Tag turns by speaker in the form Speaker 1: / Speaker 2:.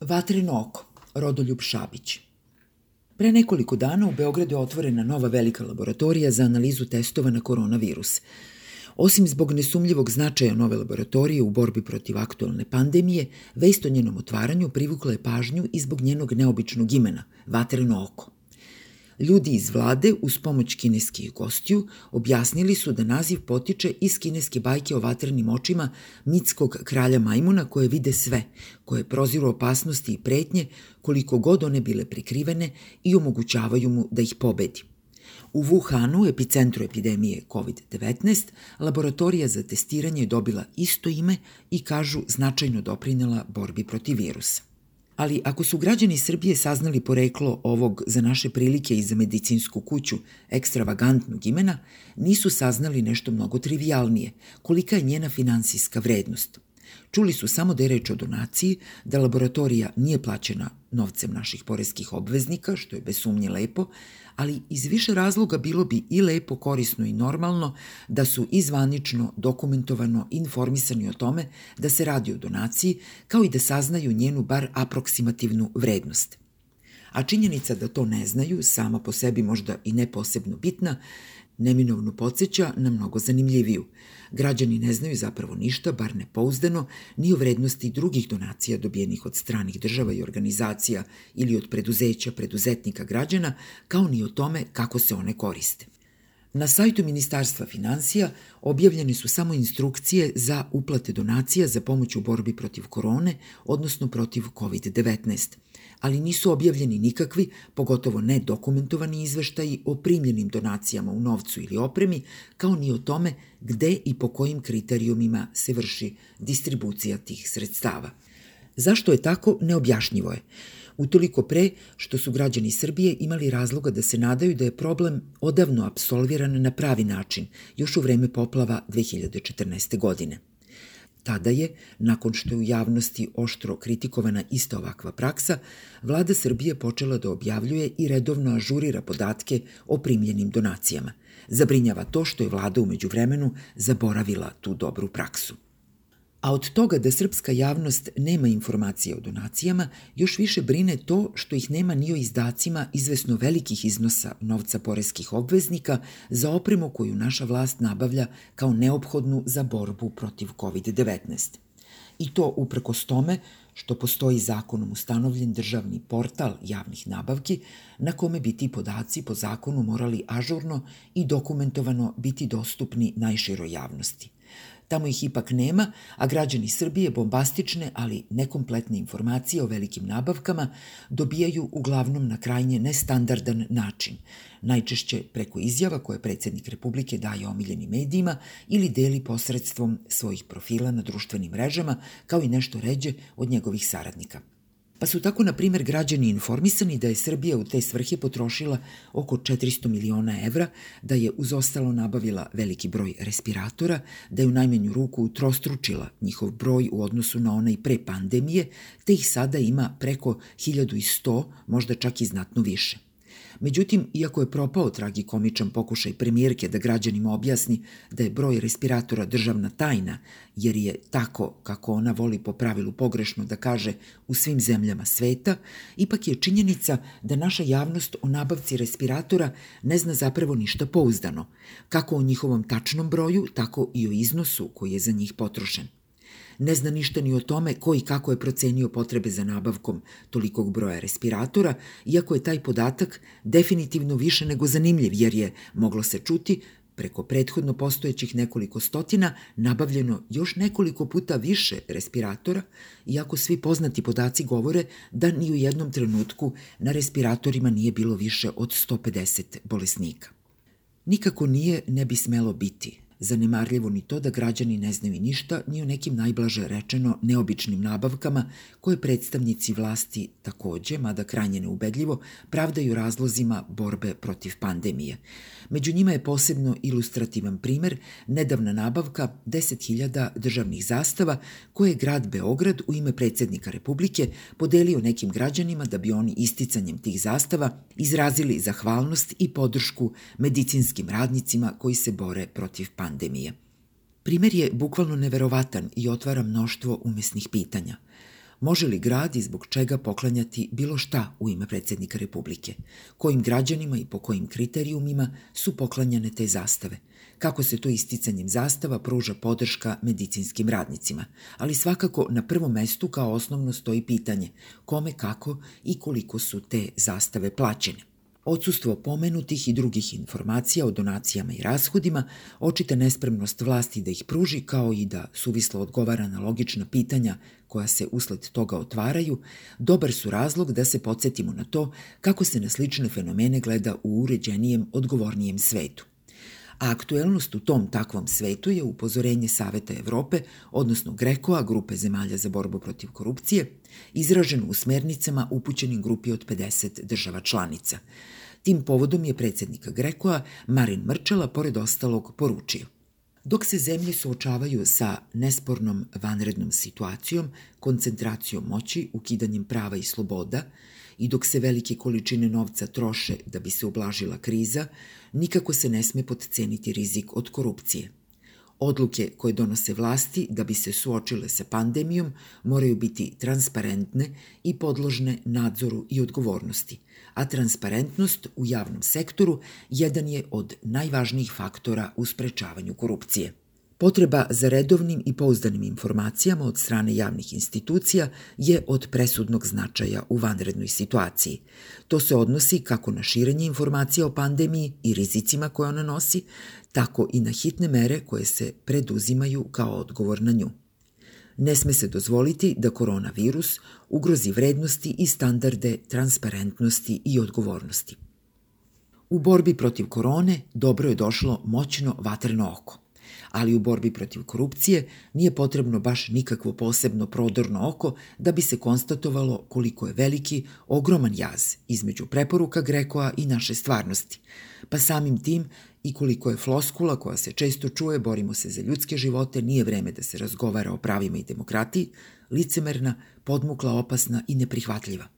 Speaker 1: Vatreno oko, Rodoljub Šabić. Pre nekoliko dana u Beogradu je otvorena nova velika laboratorija za analizu testova na koronavirus. Osim zbog nesumljivog značaja nove laboratorije u borbi protiv aktualne pandemije, vest o njenom otvaranju privukla je pažnju i zbog njenog neobičnog imena, Vatreno oko. Ljudi iz vlade uz pomoć kineskih gostiju objasnili su da naziv potiče iz kineske bajke o vatrenim očima mitskog kralja majmuna koje vide sve, koje proziru opasnosti i pretnje koliko god one bile prikrivene i omogućavaju mu da ih pobedi. U Wuhanu, epicentru epidemije COVID-19, laboratorija za testiranje je dobila isto ime i kažu značajno doprinela borbi protiv virusa. Ali ako su građani Srbije saznali poreklo ovog za naše prilike i za medicinsku kuću ekstravagantnog imena, nisu saznali nešto mnogo trivialnije, kolika je njena finansijska vrednost. Čuli su samo da je reč o donaciji, da laboratorija nije plaćena novcem naših poreskih obveznika, što je bez sumnje lepo, ali iz više razloga bilo bi i lepo, korisno i normalno da su izvanično, dokumentovano informisani o tome da se radi o donaciji, kao i da saznaju njenu bar aproksimativnu vrednost. A činjenica da to ne znaju, sama po sebi možda i ne posebno bitna, neminovno podsjeća na mnogo zanimljiviju. Građani ne znaju zapravo ništa, bar nepouzdano, ni o vrednosti drugih donacija dobijenih od stranih država i organizacija ili od preduzeća, preduzetnika građana, kao ni o tome kako se one koriste. Na sajtu Ministarstva financija objavljene su samo instrukcije za uplate donacija za pomoć u borbi protiv korone, odnosno protiv COVID-19, ali nisu objavljeni nikakvi, pogotovo ne dokumentovani izveštaji o primljenim donacijama u novcu ili opremi, kao ni o tome gde i po kojim kriterijumima se vrši distribucija tih sredstava. Zašto je tako, neobjašnjivo je utoliko pre što su građani Srbije imali razloga da se nadaju da je problem odavno absolviran na pravi način, još u vreme poplava 2014. godine. Tada je, nakon što je u javnosti oštro kritikovana ista ovakva praksa, vlada Srbije počela da objavljuje i redovno ažurira podatke o primljenim donacijama. Zabrinjava to što je vlada umeđu vremenu zaboravila tu dobru praksu. A od toga da srpska javnost nema informacije o donacijama, još više brine to što ih nema ni o izdacima izvesno velikih iznosa novca poreskih obveznika za opremu koju naša vlast nabavlja kao neophodnu za borbu protiv COVID-19. I to uprkos tome što postoji zakonom ustanovljen državni portal javnih nabavki na kome bi ti podaci po zakonu morali ažurno i dokumentovano biti dostupni najširoj javnosti. Tamo ih ipak nema, a građani Srbije bombastične, ali nekompletne informacije o velikim nabavkama dobijaju uglavnom na krajnje nestandardan način, najčešće preko izjava koje predsednik Republike daje omiljenim medijima ili deli posredstvom svojih profila na društvenim mrežama, kao i nešto ređe od njegovih saradnika. Pa su tako, na primer, građani informisani da je Srbija u te svrhe potrošila oko 400 miliona evra, da je uz ostalo nabavila veliki broj respiratora, da je u najmenju ruku utrostručila njihov broj u odnosu na onaj pre pandemije, te ih sada ima preko 1100, možda čak i znatno više. Međutim, iako je propao tragikomičan pokušaj premijerke da građanima objasni da je broj respiratora državna tajna, jer je tako, kako ona voli po pravilu pogrešno da kaže, u svim zemljama sveta, ipak je činjenica da naša javnost o nabavci respiratora ne zna zapravo ništa pouzdano, kako o njihovom tačnom broju, tako i o iznosu koji je za njih potrošen ne zna ništa ni o tome ko i kako je procenio potrebe za nabavkom tolikog broja respiratora, iako je taj podatak definitivno više nego zanimljiv, jer je, moglo se čuti, preko prethodno postojećih nekoliko stotina nabavljeno još nekoliko puta više respiratora, iako svi poznati podaci govore da ni u jednom trenutku na respiratorima nije bilo više od 150 bolesnika. Nikako nije ne bi smelo biti, Zanemarljivo ni to da građani ne znaju ništa ni o nekim najblaže rečeno neobičnim nabavkama koje predstavnici vlasti takođe, mada krajnje neubedljivo, pravdaju razlozima borbe protiv pandemije. Među njima je posebno ilustrativan primer nedavna nabavka 10.000 državnih zastava koje je grad Beograd u ime predsednika Republike podelio nekim građanima da bi oni isticanjem tih zastava izrazili zahvalnost i podršku medicinskim radnicima koji se bore protiv pandemije. Primer je bukvalno neverovatan i otvara mnoštvo umesnih pitanja. Može li grad i zbog čega poklanjati bilo šta u ime predsednika Republike? Kojim građanima i po kojim kriterijumima su poklanjane te zastave? Kako se to isticanjem zastava pruža podrška medicinskim radnicima? Ali svakako na prvom mestu kao osnovno stoji pitanje kome, kako i koliko su te zastave plaćene. Odsustvo pomenutih i drugih informacija o donacijama i rashodima, očite nespremnost vlasti da ih pruži, kao i da suvislo odgovara na logična pitanja koja se usled toga otvaraju, dobar su razlog da se podsjetimo na to kako se na slične fenomene gleda u uređenijem, odgovornijem svetu. A aktuelnost u tom takvom svetu je upozorenje Saveta Evrope, odnosno Grekoa, grupe zemalja za borbu protiv korupcije, izraženo u smernicama upućenim grupi od 50 država članica. Tim povodom je predsednik Grekoa, Marin Mrčela, pored ostalog, poručio. Dok se zemlje suočavaju sa nespornom vanrednom situacijom, koncentracijom moći, ukidanjem prava i sloboda, i dok se velike količine novca troše da bi se ublažila kriza, nikako se ne sme podceniti rizik od korupcije. Odluke koje donose vlasti da bi se suočile sa pandemijom moraju biti transparentne i podložne nadzoru i odgovornosti, a transparentnost u javnom sektoru jedan je od najvažnijih faktora u sprečavanju korupcije. Potreba za redovnim i pouzdanim informacijama od strane javnih institucija je od presudnog značaja u vanrednoj situaciji. To se odnosi kako na širenje informacija o pandemiji i rizicima koje ona nosi, tako i na hitne mere koje se preduzimaju kao odgovor na nju. Ne sme se dozvoliti da koronavirus ugrozi vrednosti i standarde transparentnosti i odgovornosti. U borbi protiv korone dobro je došlo moćno vatreno oko ali u borbi protiv korupcije nije potrebno baš nikakvo posebno prodorno oko da bi se konstatovalo koliko je veliki, ogroman jaz između preporuka Grekoa i naše stvarnosti. Pa samim tim i koliko je floskula koja se često čuje borimo se za ljudske živote, nije vreme da se razgovara o pravima i demokratiji, licemerna, podmukla, opasna i neprihvatljiva.